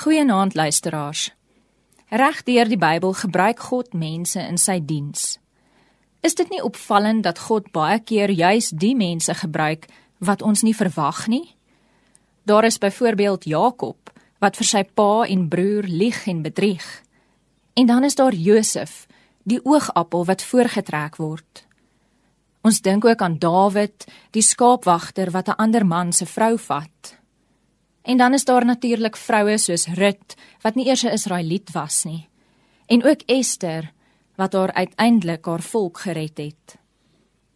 Goeienaand luisteraars. Regdeur die Bybel gebruik God mense in sy diens. Is dit nie opvallend dat God baie keer juis die mense gebruik wat ons nie verwag nie? Daar is byvoorbeeld Jakob wat vir sy pa en broer lieg en bedrieg. En dan is daar Josef, die oogappel wat voorgetrek word. Ons dink ook aan Dawid, die skaapwagter wat 'n ander man se vrou vat. En dan is daar natuurlik vroue soos Rut wat nie eers 'n Israeliet was nie. En ook Ester wat haar uiteindelik haar volk gered het.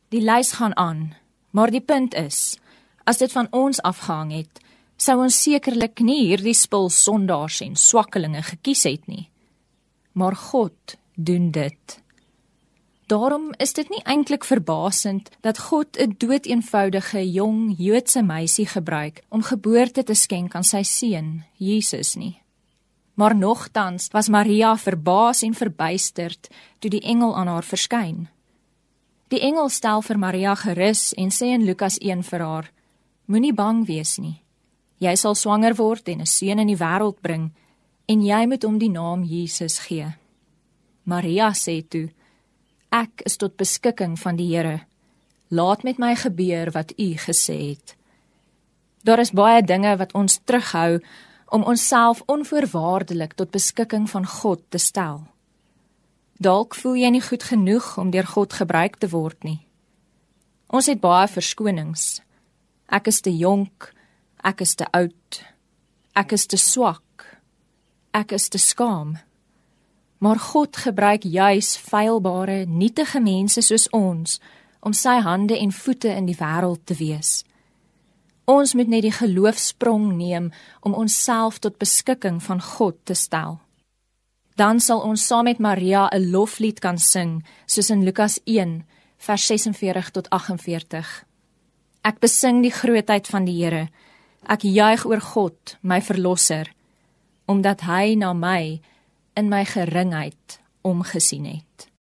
Die lys gaan aan, maar die punt is, as dit van ons afgehang het, sou ons sekerlik nie hierdie spul sondaars en swakkelinge gekies het nie. Maar God doen dit. Daarom is dit nie eintlik verbasend dat God 'n doeteenvoudige jong Joodse meisie gebruik om geboorte te skenk aan sy seun, Jesus nie. Maar nogtans was Maria verbaas en verbuisterd toe die engel aan haar verskyn. Die engel stel vir Maria gerus en sê in Lukas 1 vir haar: Moenie bang wees nie. Jy sal swanger word en 'n seun in die wêreld bring en jy moet hom die naam Jesus gee. Maria sê toe: Ek is tot beskikking van die Here. Laat met my gebeur wat U gesê het. Daar is baie dinge wat ons terughou om onsself onvoorwaardelik tot beskikking van God te stel. Dalk voel jy nie goed genoeg om deur God gebruik te word nie. Ons het baie verskonings. Ek is te jonk, ek is te oud, ek is te swak, ek is te skaam. Maar God gebruik juis feilbare, nietige mense soos ons om sy hande en voete in die wêreld te wees. Ons moet net die geloofsprong neem om onsself tot beskikking van God te stel. Dan sal ons saam met Maria 'n loflied kan sing, soos in Lukas 1 vers 46 tot 48. Ek besing die grootheid van die Here. Ek juig oor God, my verlosser, omdat hy na my in my geringheid omgesien het.